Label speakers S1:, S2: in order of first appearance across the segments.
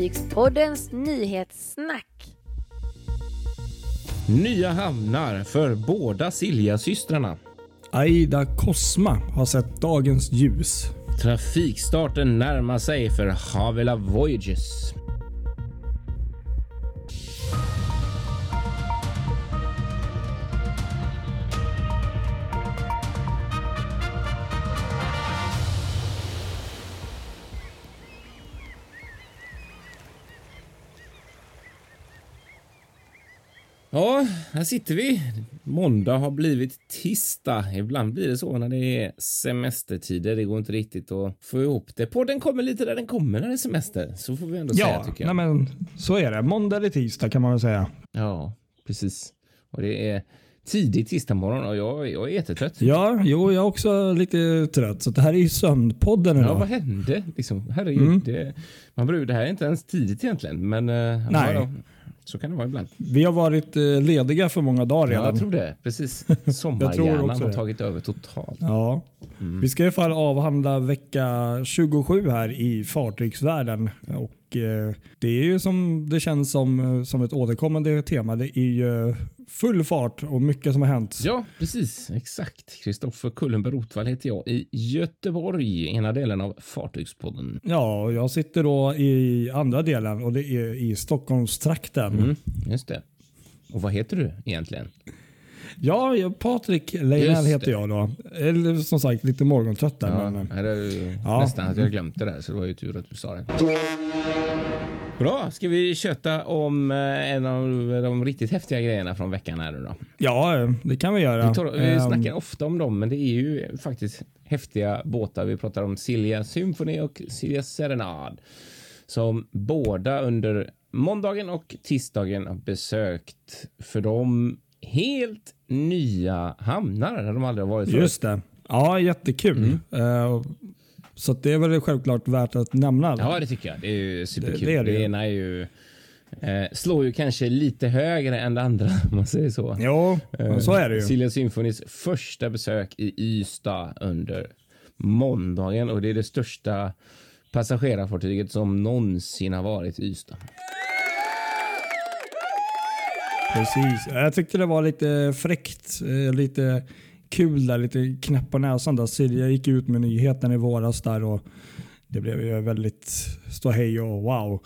S1: Fartygspoddens nyhetssnack.
S2: Nya hamnar för båda Siljasystrarna.
S3: Aida Cosma har sett dagens ljus.
S2: Trafikstarten närmar sig för Havila Voyages. Ja, här sitter vi. Måndag har blivit tisdag. Ibland blir det så när det är semestertider. Det går inte riktigt att få ihop det. Podden kommer lite där den kommer när det är semester. Så får vi ändå säga
S3: Ja,
S2: tycker jag.
S3: nej men, så är det. Måndag eller tisdag kan man väl säga.
S2: Ja, precis. Och det är tidig tisdagmorgon och jag, jag är jättetrött.
S3: Ja, jo, jag är också lite trött. Så det här är ju sömnpodden
S2: Ja,
S3: idag.
S2: vad hände? Liksom, herregud.
S3: Mm.
S2: Det, man det här är inte ens tidigt egentligen, men eh,
S3: Nej.
S2: Ja, så kan det vara ibland.
S3: Vi har varit eh, lediga för många dagar
S2: Ja,
S3: redan.
S2: jag tror det. Precis. Sommarhjärnan har tagit över totalt.
S3: Ja.
S2: Mm.
S3: Vi ska i alla fall avhandla vecka 27 här i fartygsvärlden. Och, eh, det är ju som det känns som, eh, som ett återkommande tema. Det är ju full fart och mycket som har hänt.
S2: Ja, precis. Exakt. Kristoffer Kullenberg Rotvall heter jag i Göteborg, ena delen av Fartygspodden.
S3: Ja, och jag sitter då i andra delen och det är i Stockholmstrakten.
S2: Mm, just det. Och vad heter du egentligen?
S3: Ja, jag- Patrik Leijnell heter jag då. Eller som sagt lite morgontrött där.
S2: Ja,
S3: Men,
S2: det är ju
S3: Ja.
S2: nästan att jag glömt det där, så det var ju tur att du sa det. Bra, ska vi köta om eh, en av de riktigt häftiga grejerna från veckan här nu då?
S3: ja, det kan vi göra.
S2: Vi, tar, vi
S3: Ehm,
S2: snackar ofta om dem, men det är ju faktiskt häftiga båtar. Vi pratar om Silja Symphony och Silja Serenad som båda under måndagen och tisdagen har besökt för dem helt nya hamnar där de aldrig har varit förut.
S3: Just det. Ja, jättekul. Eh, så att det är väl självklart värt att nämna.
S2: Ja, det tycker jag. Det är ju superkul.
S3: Det-
S2: Det,
S3: det är det ju.
S2: ena är ju eh, slår ju kanske lite högre än det andra om man säger så.
S3: Jo, men så är det ju.
S2: Silja Symphonys första besök i Ystad under måndagen och det är det största passagerarfartyget som någonsin har varit i Ystad.
S3: Precis. Jag tyckte det var lite fräckt. eh, Lite kul där. Lite knäpp på näsan. Där. Silja gick ut med nyheten i våras där och det blev ju väldigt ståhej och wow.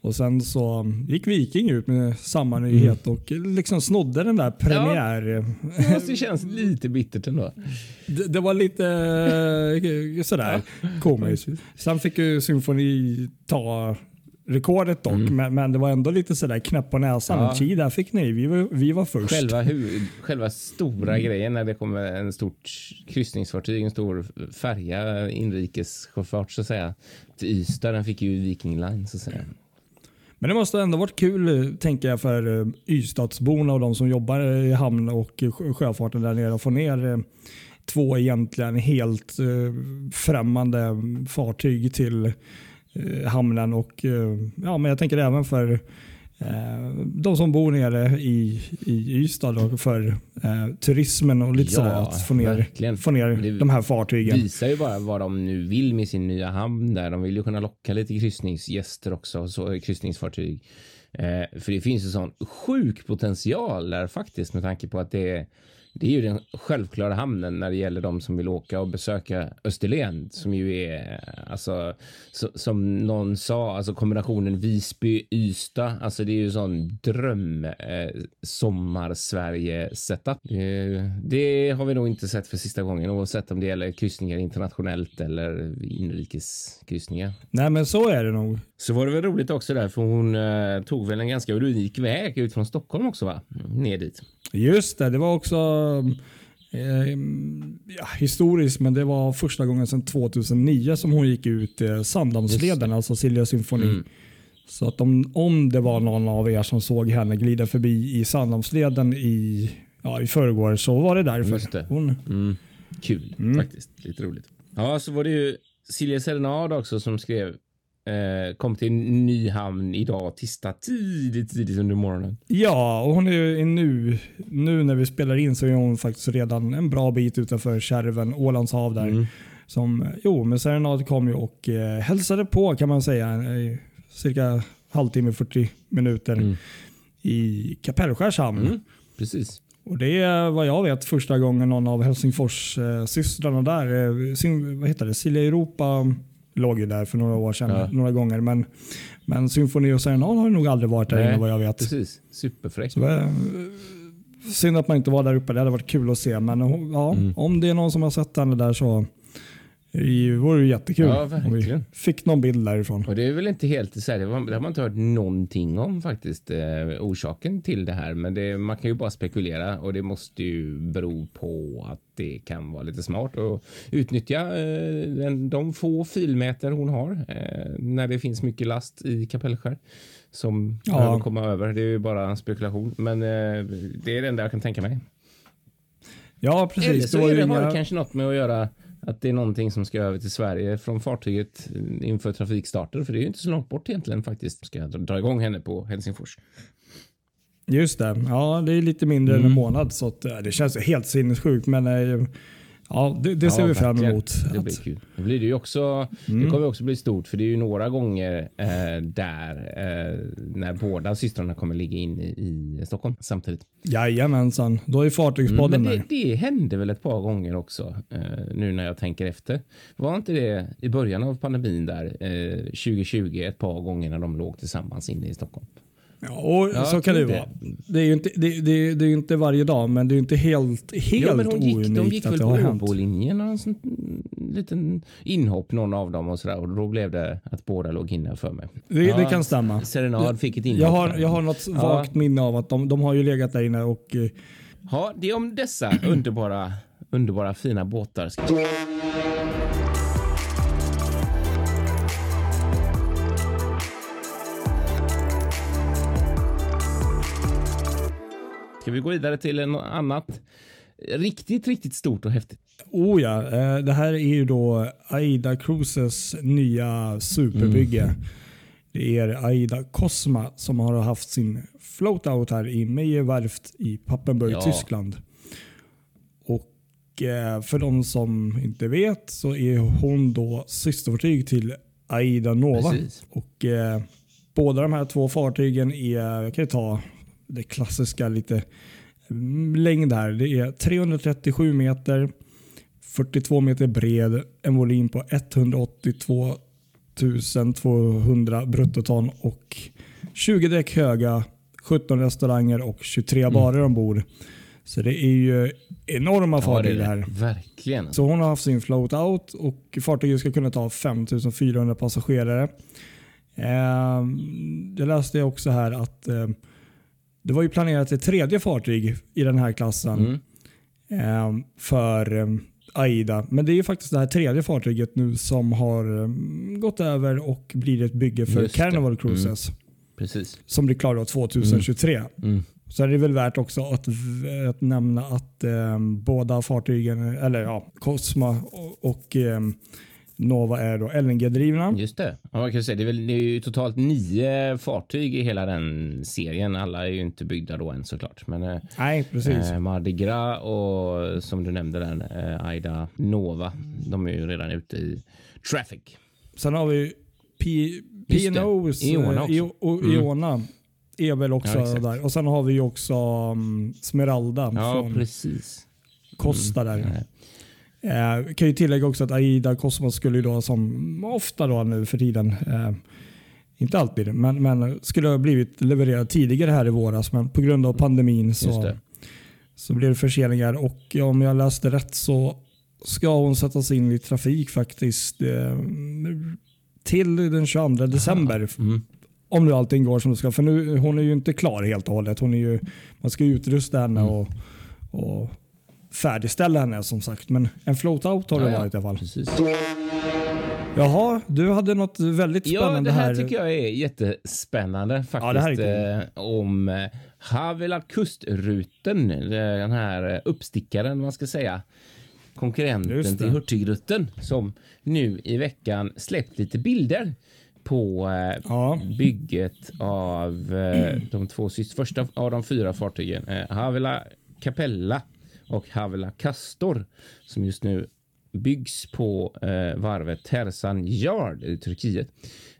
S3: Och sen så gick Viking ut med samma nyhet och liksom snodde den där premiär...
S2: Det måste ju kännas lite bittert ändå.
S3: Det, det var lite eh, sådär komiskt. Sen fick ju Symfoni ta rekordet dock, men, men det var ändå lite sådär knäpp på näsan.
S2: Mm. Ja.
S3: Tji, där fick ni. Vi var, vi var först.
S2: Själva, huvud, själva stora grejen när det kommer en stort kryssningsfartyg, en stor färja, inrikessjöfart så att säga, till Ystad. Den fick ju Viking Line så att säga.
S3: Men det måste ändå varit kul, tänker jag, för eh, Ystadsborna och de som jobbar i hamn och sjö- sjöfarten där nere att få ner eh, två egentligen helt eh, främmande fartyg till hamnen. Och, eh, ja, men jag tänker även för eh, de som bor nere i, i Ystad då, för eh, turismen och lite
S2: Ja,
S3: sådär att få ner,
S2: verkligen.
S3: få ner
S2: Det
S3: de här fartygen.
S2: visar ju bara vad de nu vill med sin nya hamn där. De vill ju kunna locka lite kryssningsgäster också, så, kryssningsfartyg. Eh, för det finns ju sån sjuk potential där faktiskt med tanke på att det är det är ju den självklara hamnen när det gäller de som vill åka och besöka Österlen som ju är alltså så, som någon sa, alltså kombinationen Visby-Ystad, alltså det är ju sån dröm eh, sommar-Sverige setup. Det, det har vi nog inte sett för sista gången oavsett om det gäller kryssningar internationellt eller inrikeskryssningar.
S3: Nej men så är det nog.
S2: Så var det väl roligt också där för hon eh, tog väl en ganska unik väg ut från Stockholm också va? Ner dit.
S3: Just det, det var också eh, ja, historiskt men det var första gången sedan 2009 som hon gick ut eh, Sandhamnsleden, alltså Silja Symfoni.
S2: Mm.
S3: Så att om, om det var någon av er som såg henne glida förbi i Sandhamnsleden i, ja, i förrgår så var det därför.
S2: Det.
S3: Hon,
S2: Mm. Kul faktiskt. Lite roligt. Ja, så var det ju Silja Serenad också som skrev eh, kom till en ny hamn idag tisdag tidigt, tidigt under morgonen.
S3: ja, och hon är ju nu, nu när vi spelar in så är hon faktiskt redan en bra bit utanför Kärven, Ålands hav där.
S2: Mm.
S3: Som, jo, men Serenad kom ju och eh, hälsade på kan man säga. Cirka halvtimme, 40 minuter
S2: Mm.
S3: i Kapellskärs hamn.
S2: Mm. Precis.
S3: Och det är vad jag vet första gången någon av Helsingfors eh, systrarna där, eh, syn, vad heter det, Silja Europa låg ju där för några år sedan,
S2: Ja.
S3: några gånger. Men, men Symfoni och Serenad har nog aldrig varit där
S2: Nej,
S3: inne vad jag vet.
S2: Precis. Superfräckt.
S3: Eh, synd att man inte var där uppe, det hade varit kul att se. Men eh, ja,
S2: Mm.
S3: om det är någon som har sett henne där så det vore det jättekul
S2: Ja,
S3: om vi fick någon bild därifrån.
S2: Och det är väl inte helt så här, det har det har man inte hört någonting om faktiskt, eh, orsaken till det här. Men det, man kan ju bara spekulera och det måste ju bero på att det kan vara lite smart att utnyttja eh, den, de få filmeter hon har eh, när det finns mycket last i Kapellskär som
S3: Ja.
S2: behöver komma över. Det är ju bara en spekulation, men eh, det är det enda jag kan tänka mig.
S3: Ja, precis.
S2: Eller
S3: Det
S2: så
S3: var
S2: är
S3: ju
S2: det, har
S3: inga-
S2: det kanske något med att göra att det är någonting som ska över till Sverige från fartyget inför trafikstarter. För det är ju inte så långt bort egentligen faktiskt. Ska jag dra- igång henne på Helsingfors.
S3: Just det. Ja, det är lite mindre än en
S2: Mm.
S3: månad så att, det känns helt sinnessjukt. Men eh, ja, det, det ser
S2: Ja,
S3: vi fram emot.
S2: Det blir kul. Det blir det ju också. Det
S3: Mm.
S2: kommer också bli stort för det är ju några gånger eh, där eh, när båda systrarna kommer ligga in i, i Stockholm samtidigt.
S3: jajamensan, då är Fartygspodden
S2: Men det, det hände väl ett par gånger också eh, nu när jag tänker efter. Var inte det i början av pandemin där eh, 2020 ett par gånger när de låg tillsammans inne i Stockholm?
S3: Ja, och
S2: Ja,
S3: så kan det ju
S2: det.
S3: vara. Det är ju inte, det, det, det är inte varje dag, men det är ju inte helt, helt
S2: ja, men hon gick, de gick
S3: att
S2: väl
S3: det
S2: på. Åbolinjen och en liten inhopp någon av dem och sådär och då blev det att båda låg inne för mig.
S3: Det, det
S2: Ja,
S3: kan stämma.
S2: Serenad fick ett inhopp.
S3: Jag har, jag har något
S2: Ja.
S3: vagt minne av att de, de har ju legat där inne och eh,
S2: Ja, det är om dessa underbara, underbara fina båtar. Ska vi gå vidare till något annat riktigt, riktigt stort och häftigt?
S3: Oh ja, eh, det här är ju då Aida Cruises nya superbygge.
S2: Mm.
S3: Det är Aida Cosma som har haft sin floatout här i Meyerwerft i Pappenburg,
S2: Ja.
S3: Tyskland. Och eh, för de som inte vet så är hon då systerfartyg till Aida Nova.
S2: Precis.
S3: Och eh, båda de här två fartygen är, jag kan ju ta det klassiska lite mm, längd här. Det är 337 meter, 42 meter bred, en volym på 182 200 bruttoton och 20 däck höga, 17 restauranger och 23 barer ombord. Så det är ju enorma fartyg det här.
S2: Verkligen.
S3: Så hon har haft sin float out och fartyget ska kunna ta 5400 passagerare. Eh, jag läste också här att eh, det var ju planerat ett tredje fartyg i den här klassen
S2: Mm.
S3: eh, för eh, Aida. Men det är ju faktiskt det här tredje fartyget nu som har eh, gått över och blir ett bygge för
S2: Just.
S3: Carnival Cruises
S2: Precis.
S3: som blir klar då 2023.
S2: Mm.
S3: Så är det väl värt också att, att nämna att eh, båda fartygen, eller ja, Cosma och, och eh, Nova är då LNG-drivna.
S2: Just det. Ja, man kan säga, det, är väl, det är ju totalt nio fartyg i hela den serien. Alla är ju inte byggda då än såklart. Men eh,
S3: Nej, precis.
S2: eh, Mardi Gras och som du nämnde den eh, Aida Nova. De är ju redan ute i traffic.
S3: Sen har vi P-. P&O's,
S2: Iona
S3: eh,
S2: också.
S3: I- och
S2: Mm.
S3: Iona är väl också
S2: Ja,
S3: där. Och sen har vi ju också um, Smeralda
S2: Ja,
S3: från
S2: precis.
S3: Costa där.
S2: Eh,
S3: Eh, kan ju tillägga också att Aida Cosmos skulle ju då som ofta då nu för tiden, eh, inte alltid, men, men skulle ha blivit levererad tidigare här i våras. Men på grund av pandemin
S2: Just
S3: så, så blev det förseningar. Och om jag läste rätt så ska hon sättas in i trafik faktiskt eh, till den 22 december.
S2: Mm.
S3: Om nu allting går som det ska. För nu, hon är ju inte klar helt och hållet. Hon är ju, man ska ju utrusta henne
S2: Mm.
S3: och, och färdigställa henne som sagt. Men en float-out har det
S2: Ja, ja.
S3: varit i alla fall.
S2: Precis.
S3: Jaha, du hade något väldigt
S2: Ja,
S3: spännande
S2: det här,
S3: här.
S2: tycker jag är jättespännande faktiskt.
S3: Ja, det här är
S2: eh, om eh, Havila kustruten, den här eh, uppstickaren man ska säga. Konkurrenten
S3: det.
S2: till Hurtigruten som nu i veckan släppt lite bilder på eh,
S3: Ja.
S2: bygget av eh, de två sist, första av de fyra fartygen. Eh, Havila Capella och Havila Castor som just nu byggs på eh, varvet Tersan Yard i Turkiet.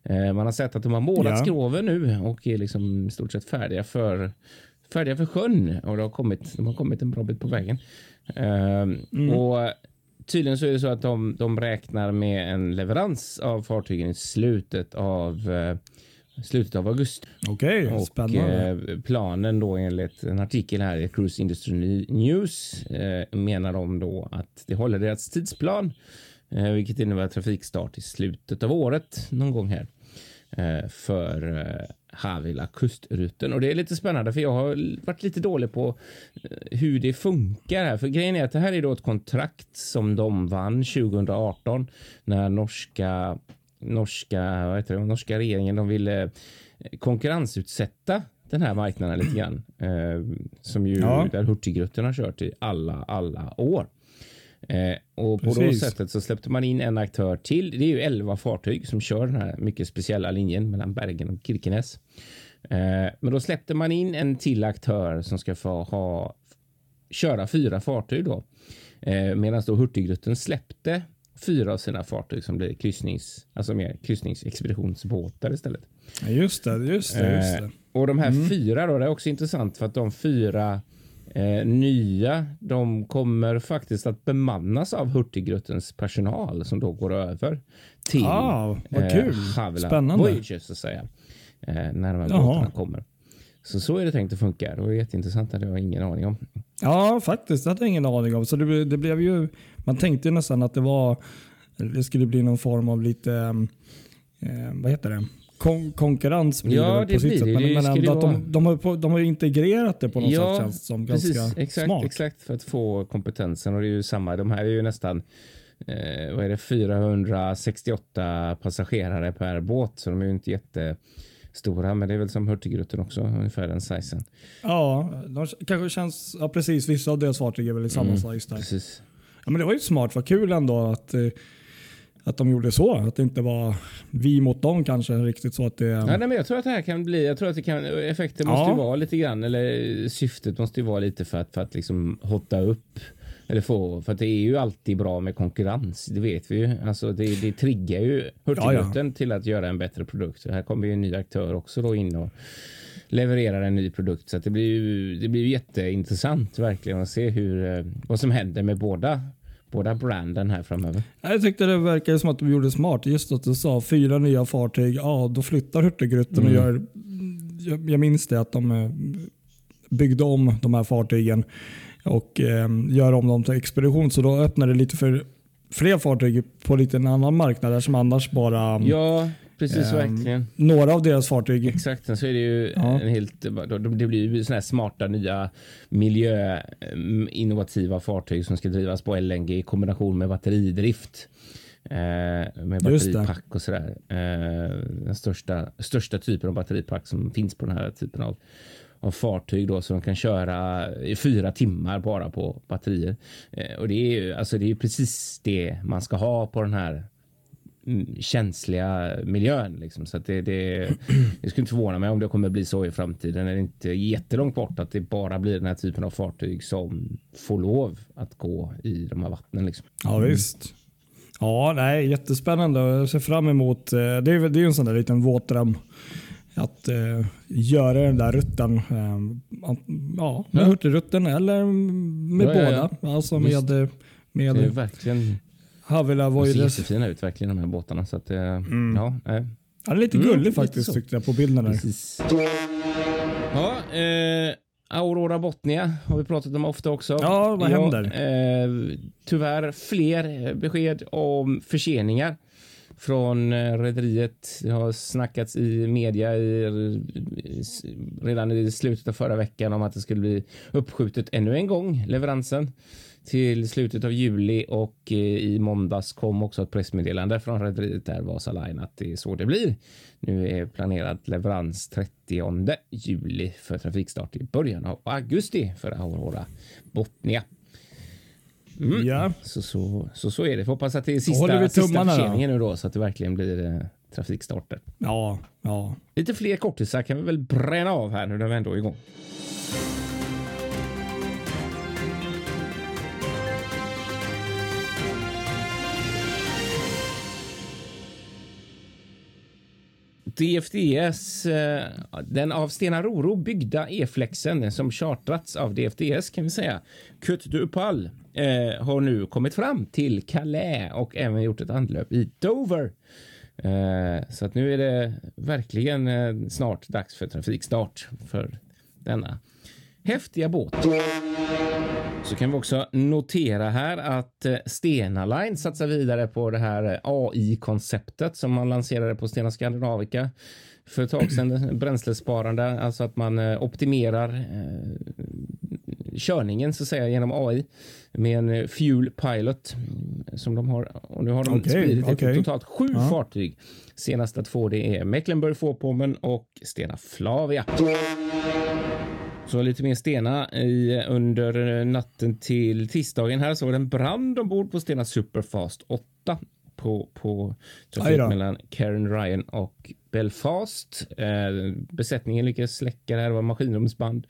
S2: Eh, man har sett att de har målat
S3: Ja.
S2: skroven nu och är liksom i stort sett färdiga för färdiga för sjön och det har kommit, de har kommit en bra bit på vägen. Eh, Och tydligen så är det så att de, de räknar med en leverans av fartygen i slutet av eh, slutet av augusti.
S3: Okej,
S2: Och
S3: spännande.
S2: eh, planen då enligt en artikel här i Cruise Industry News eh, menar de då att det håller deras tidsplan, eh, vilket innebär trafikstart i slutet av året någon gång här eh, för eh, Havila kustruten. Och det är lite spännande för jag har varit lite dålig på eh, hur det funkar här. För grejen är att det här är då ett kontrakt som de vann 2018 när norska norska, vad heter det, norska regeringen de ville eh, konkurrensutsätta den här marknaden lite grann. Eh, som ju
S3: Ja.
S2: där Hurtigruten har kört i alla, alla år. Eh, och på det
S3: Precis.
S2: sättet så släppte man in en aktör till. Det är ju 11 fartyg som kör den här mycket speciella linjen mellan Bergen och Kirkenes. Eh, men då släppte man in en till aktör som ska få ha köra fyra fartyg då. Eh, Medan då Hurtigruten släppte fyra av sina fartyg som blir kryssnings, alltså mer kryssningsexpeditionsbåtar istället.
S3: Ja, Just det, just det. Just det.
S2: Eh, och de här fyra då, det är också intressant för att de fyra eh, nya, de kommer faktiskt att bemannas av Hurtigrutens personal som då går över till
S3: Ah, vad kul.
S2: Havila
S3: Spännande.
S2: Voyager så att säga. Eh, när de här
S3: Jaha.
S2: båtarna kommer. Så så är det tänkt att funka. Det var jätteintressant, det hade jag ingen aning om.
S3: Ja, faktiskt. Det hade jag ingen aning om. Så det, det blev ju, man tänkte ju nästan att det var det skulle bli någon form av lite, eh, vad heter det? Kon konkurrens blir
S2: Ja,
S3: det på sitt sätt. Men,
S2: Det
S3: men ändå att de, de, har, de har integrerat det på något
S2: Ja,
S3: sätt känns som.
S2: Precis,
S3: Ganska
S2: exakt,
S3: smart.
S2: exakt för att få kompetensen och det är ju samma. De här är ju nästan eh, vad är det, 468 passagerare per båt så de är ju inte jättestora men det är väl som Hurtigruten också ungefär den sizen.
S3: Ja, de kanske känns, ja precis. Vissa av deras fartyg är väl i samma
S2: Mm,
S3: size där.
S2: Precis.
S3: Ja, men det var ju smart. Vad kul ändå att, eh, att de gjorde så. Att det inte var vi mot dem kanske riktigt så att det...
S2: Ja, nej, men jag tror att det här kan bli, jag tror att det kan, effekten måste
S3: Ja.
S2: ju vara lite grann, eller syftet måste ju vara lite för att, för att liksom hotta upp eller få, för det är ju alltid bra med konkurrens, det vet vi ju. Alltså det, det triggar ju Hurtigruten till att göra en bättre produkt. Så här kommer ju en ny aktör också då in och levererar en ny produkt. Så det blir ju, det blir ju jätteintressant verkligen att se hur, eh, vad som händer med båda, båda branden här framöver.
S3: Jag tyckte det verkade som att de gjorde smart. Just att du sa fyra nya fartyg. Ja, då flyttar Hurtigruten och
S2: Mm.
S3: gör... Jag, jag minns det att de eh, byggde om de här fartygen och eh, gör om dem till expedition. Så då öppnar det lite för fler fartyg på lite en annan marknad där som annars bara...
S2: Ja, precis
S3: Ehm,
S2: verkligen.
S3: Några av deras fartyg.
S2: Exakt, sen så är det ju
S3: Ja.
S2: en helt, det blir ju såna här smarta nya miljö mm, innovativa fartyg som ska drivas på LNG i kombination med batteridrift. Eh, med batteripack och sådär. Eh, den största, största typen av batteripack som finns på den här typen av, av fartyg då så de kan köra i fyra timmar bara på batterier. Eh, och det är ju alltså det är precis det man ska ha på den här mm, känsliga miljön. Liksom. Så att det, det, det skulle inte förvåna mig om det kommer bli så i framtiden. Det är inte jättelångt bort att det bara blir den här typen av fartyg som får lov att gå i de här vattnen. Liksom.
S3: Ja visst. Ja, nej, jättespännande. Jag ser fram emot. Eh, det är, det är ju en sån där liten våtdröm. Att eh, göra den där rutten. Eh, ja, med
S2: Ja.
S3: Hurtigruten eller med
S2: Ja, ja,
S3: båda. Alltså med, med
S2: Det är verkligen
S3: Havila
S2: de ser
S3: Voiders.
S2: jättefina ut verkligen de här båtarna. Så att, eh, ja, nej.
S3: Han är lite
S2: Mm,
S3: gullig
S2: lite
S3: faktiskt
S2: så.
S3: tyckte jag på bilden där.
S2: Precis. Ja, eh, Aurora Botnia har vi pratat om ofta också.
S3: Ja, vad händer?
S2: Eh, tyvärr fler besked om förseningar från eh, rederiet. Det har snackats i media i, redan i slutet av förra veckan om att det skulle bli uppskjutet ännu en gång, leveransen till slutet av juli och eh, i måndags kom också ett pressmeddelande från rederiet där Vasa Line att det är så det blir. Nu är planerad leverans 30 juli för trafikstart i början av augusti för Aurora Botnia. Mm.
S3: Ja.
S2: Så, så, så, så är det. Får hoppas att det är sista, sista förseningen nu då så att det verkligen blir eh, trafikstarter.
S3: Ja, ja.
S2: Lite fler kortisar kan vi väl bränna av här nu när vi ändå är igång. DFDS, eh, den av Stena Roro byggda E-flexen som chartrats av DFDS kan vi säga, Kurt Dupal, eh, har nu kommit fram till Calais och även gjort ett anlöp i Dover. Eh, så att nu är det verkligen eh, snart dags för trafikstart för denna häftiga båt. Så kan vi också notera här att eh, Stena Line satsar vidare på det här eh, AI-konceptet som man lanserade på Stena Skandinavica för ett tag sedan. Bränslesparande, alltså att man eh, optimerar eh, körningen så att säga genom AI med en Fuel Pilot som de har. Och nu har de
S3: okay,
S2: spridit
S3: okay.
S2: totalt sju
S3: ja.
S2: fartyg. Senaste två det är Mecklenburg-Vorpommern och Stena Flavia. Så lite mer Stena i, under natten till tisdagen här så var det en brand ombord på Stena Superfast 8 på, på trafik mellan Karen Ryan och Belfast. Eh, besättningen lyckades släcka det här, det var maskinrumsband.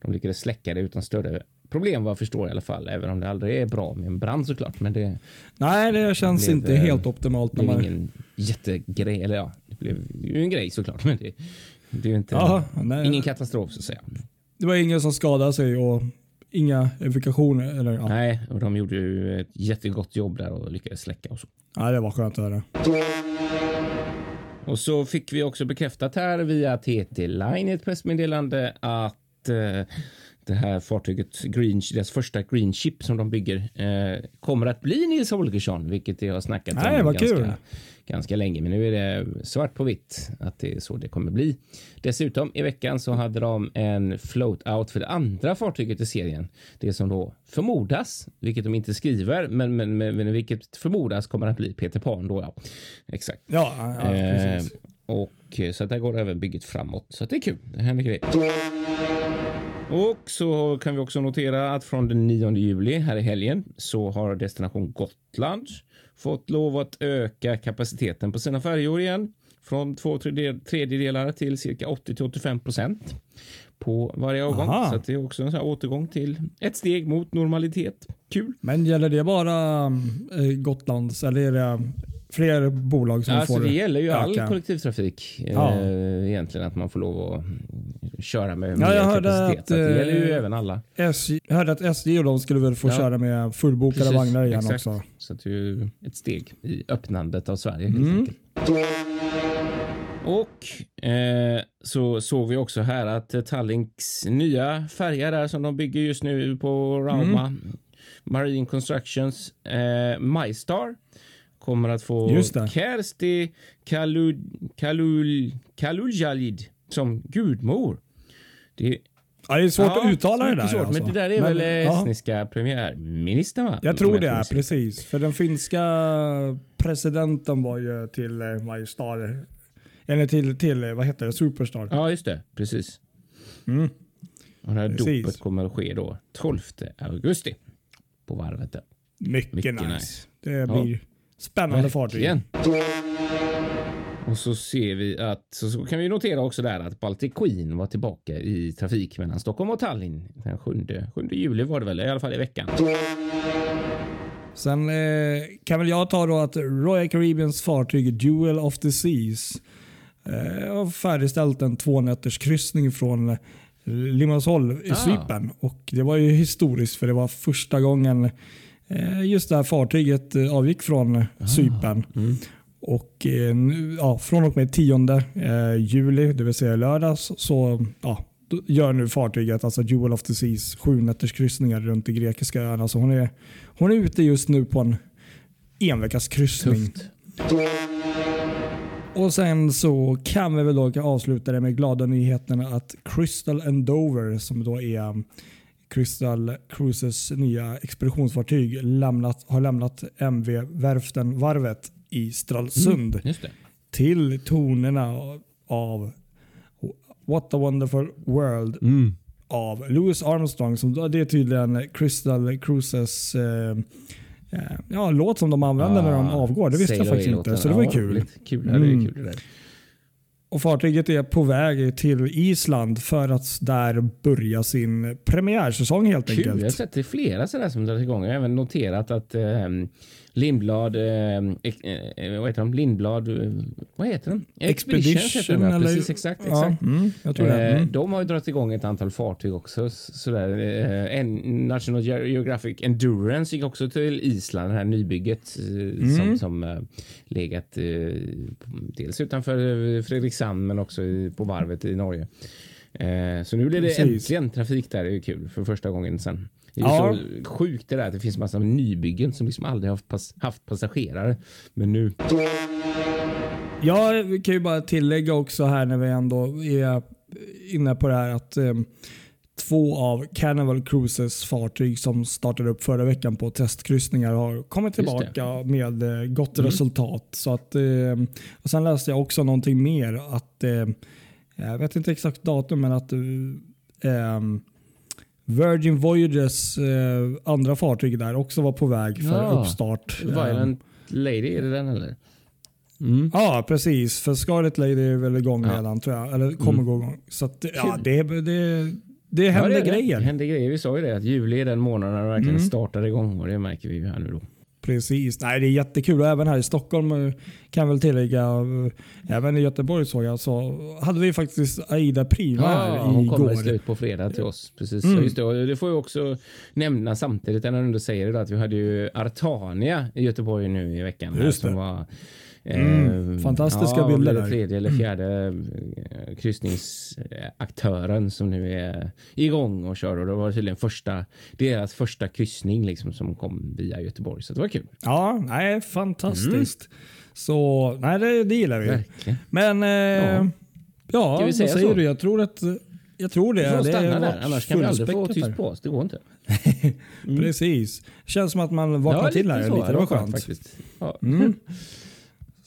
S2: De lyckades släcka det utan större problem vad jag förstår i alla fall, även om det aldrig är bra med en brand såklart. Men det,
S3: Nej, det känns
S2: blev,
S3: inte helt optimalt.
S2: Det blev man... ingen jättegrej, eller ja, det blev ju en grej såklart, men det, det är ju inte,
S3: Aha,
S2: ingen katastrof så att säga.
S3: Det var ingen som skadade sig och inga evakuationer. Eller, ja.
S2: Nej, och de gjorde ju ett jättegott jobb där och lyckades släcka och så.
S3: Ja, det var skönt att höra.
S2: Och så fick vi också bekräftat här via TT Line i ett pressmeddelande att eh, det här fartyget, Green, deras första Green Ship som de bygger, eh, kommer att bli Nils Holgersson, vilket jag har snackat
S3: Nej,
S2: om ganska,
S3: kul.
S2: ganska länge. Men nu är det svart på vitt att det är så det kommer bli. Dessutom i veckan så hade de en float out för det andra fartyget i serien. Det som då förmodas, vilket de inte skriver, men, men, men, men vilket förmodas kommer att bli Peter Pan då. Ja, exakt.
S3: Ja, ja
S2: eh, och så att där går även bygget framåt. Så att det är kul. Det händer grejer. Och så kan vi också notera att från den 9 juli här i helgen så har Destination Gotland fått lov att öka kapaciteten på sina färjor igen från två tredjedelar till cirka 80 till 85 procent på varje avgång. Aha. Så det är också en sån återgång till ett steg mot normalitet. Kul.
S3: Men gäller det bara äh, Gotlands eller är det fler bolag som
S2: alltså,
S3: får
S2: Det gäller ju
S3: öka?
S2: all kollektivtrafik ja. äh, egentligen att man får lov att köra med
S3: ja, jag
S2: kapacitet.
S3: Att,
S2: det gäller ju
S3: äh,
S2: även alla.
S3: SJ, jag hörde att SJ och de skulle väl få
S2: Ja.
S3: köra med fullbokade
S2: Precis,
S3: vagnar igen
S2: exakt.
S3: också.
S2: Så det är ju ett steg i öppnandet av Sverige helt
S3: Mm.
S2: enkelt. Och eh, så såg vi också här att eh, Tallinks nya färja där som de bygger just nu på Rauma
S3: Mm.
S2: Marine Constructions eh, MyStar kommer att få. Kersti Kalul, Kalul, Kaluljalid som gudmor. Det,
S3: Ja, det är svårt
S2: Ja,
S3: att uttala det där.
S2: svårt,
S3: alltså.
S2: Men det där är
S3: Men,
S2: väl
S3: ja.
S2: estniska premiärministern va?
S3: Jag tror det är precis. För den finska presidenten var ju till eh, Majestar. Eller till, till eh, vad heter det, Superstar.
S2: Ja, just det. Precis.
S3: Mm.
S2: Och det här
S3: Precis.
S2: dopet kommer att ske då 12 augusti på varvet. Där.
S3: Mycket,
S2: Mycket
S3: nice.
S2: nice.
S3: Det blir spännande fartyg.
S2: Och så ser vi att så, kan vi notera också där att Baltic Queen var tillbaka i trafik mellan Stockholm och Tallinn den 7, 7 juli var det väl, i alla fall i veckan.
S3: Sen eh, kan väl jag ta då att Royal Caribbeans fartyg Jewel of the Seas eh, har färdigställt en tvånätters kryssning från Limassol i
S2: Ah.
S3: Cypern. Och det var ju historiskt för det var första gången just det här fartyget eh, avgick från Cypern.
S2: Mm.
S3: Och eh, ja, från och med 10 eh, juli, det vill säga lördags, så ja, gör nu fartyget, alltså Jewel of the Seas, sju nätters kryssningar runt de grekiska öarna. Så hon är, hon är ute just nu på en enveckas kryssning.
S2: Tufft.
S3: Och sen så kan vi väl då avsluta det med glada nyheterna att Crystal and Dover, som då är Crystal Cruises nya expeditionsfartyg, lämnat, har lämnat MV-verften Varvet i Stralsund
S2: det.
S3: till tonerna av What a wonderful world av Louis Armstrong. Som, det är tydligen Crystal Cruises eh, eh, ja, låt som de använder när de
S2: Ah,
S3: avgår. Det visste jag faktiskt inte. Så det var ju kul.
S2: Kul, ja, det är
S3: Mm.
S2: kul det där.
S3: Och Fartyget är på väg till Island för att där börja sin premiärsäsong helt
S2: Kul. Jag har
S3: enkelt.
S2: sett det flera sådär som drar igång. Jag har även noterat att eh, Lindblad, eh, ex- eh, vad heter de? Lindblad, eh, vad heter de?
S3: Expeditions
S2: heter de, ja.
S3: eller-
S2: Precis, exakt.
S3: Ja,
S2: exakt.
S3: mm, jag tror det.
S2: Eh,
S3: Mm.
S2: De har ju dragit igång ett antal fartyg också. Sådär. Eh, En National Geographic Endurance gick också till Island, det här nybygget eh,
S3: Mm.
S2: som, som eh, legat eh, dels utanför eh, Fredrikshamn men också på varvet i Norge. Eh, Så nu blir det
S3: Precis.
S2: äntligen trafik där. Det är ju kul för första gången sen. Det är
S3: Ja.
S2: så sjukt det där att det finns massa nybyggen som liksom aldrig haft, pass, haft passagerare. Men nu.
S3: Ja, vi kan ju bara tillägga också här när vi ändå är inne på det här att eh, två av Carnival Cruises fartyg som startade upp förra veckan på testkryssningar har kommit tillbaka med eh, gott
S2: Mm.
S3: resultat. Så att, eh, och sen läste jag också någonting mer att eh, jag vet inte exakt datum men att eh, Virgin Voyages eh, andra fartyg där också var på väg för
S2: Ja.
S3: uppstart.
S2: Violent Lady, är det den eller? Mm.
S3: Ja, precis. För Scarlet Lady är väl igång
S2: Ja.
S3: redan tror jag. Eller kommer
S2: Mm.
S3: gå igång. Så att, ja, det, det, det händer
S2: Ja, det.
S3: grejer.
S2: Det händer grejer. Vi sa ju det att juli är den månaden när det verkligen
S3: Mm.
S2: startar igång och det märker vi ju här nu då.
S3: Precis. Nej, det är jättekul. Och även här i Stockholm eh, kan jag väl tillägga. eh, Även i Göteborg såg jag så hade vi faktiskt Aida Prima här
S2: hon kommer i
S3: igår.
S2: slut på fredag till oss. Precis.
S3: Mm.
S2: Ja, Just det. Det får jag också nämna samtidigt när du säger det att vi hade ju Artania i Göteborg nu i veckan. här,
S3: Just det.
S2: Som var,
S3: Mm. Fantastiska
S2: ja,
S3: bilder där.
S2: Tredje eller fjärde eh, kryssningsaktören som nu är igång och kör. Och det var tydligen första, deras första kryssning liksom som kom via Göteborg. Så det var kul.
S3: Ja, nej, fantastiskt. Så nej, det, det gillar vi.
S2: Verkligen.
S3: Men eh, ja,
S2: vi
S3: vad säger
S2: så?
S3: du? Jag tror att jag tror det.
S2: Vi får
S3: det
S2: stanna där, annars kan vi aldrig få tyst på oss. Det går inte.
S3: Precis. Känns som att man vaknar till här
S2: så.
S3: lite. Det var skönt.
S2: faktiskt. Ja.
S3: Mm.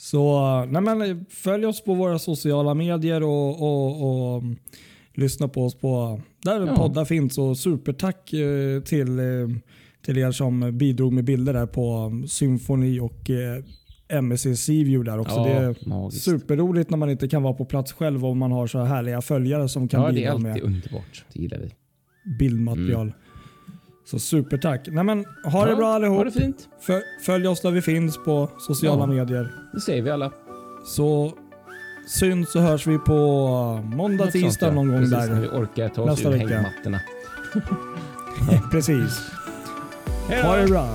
S3: Så nej men, följ oss på våra sociala medier och, och, och mm, lyssna på oss på där
S2: Ja.
S3: poddar finns. Och supertack eh, till, eh, till er som bidrog med bilder där på mm, Symfoni och eh, MSC Seaview där också.
S2: Ja,
S3: det är
S2: magiskt.
S3: superroligt när man inte kan vara på plats själv och man har så här härliga följare som kan
S2: Ja, det är
S3: bidra
S2: alltid
S3: med
S2: underbart. Det gillar vi.
S3: bildmaterial. Så supertack. Nej men, ha det
S2: Ja,
S3: bra
S2: Ha
S3: allihop.
S2: det fint.
S3: Fö- Följ oss där vi finns på sociala
S2: Ja.
S3: medier.
S2: Det säger vi alla.
S3: Så syns och hörs vi på måndag,
S2: Något sånt,
S3: tisdag
S2: ja.
S3: någon gång
S2: Precis, när vi
S3: där.
S2: orkar ta oss
S3: Nästa
S2: ur hängmattorna.
S3: Precis. Ha det bra.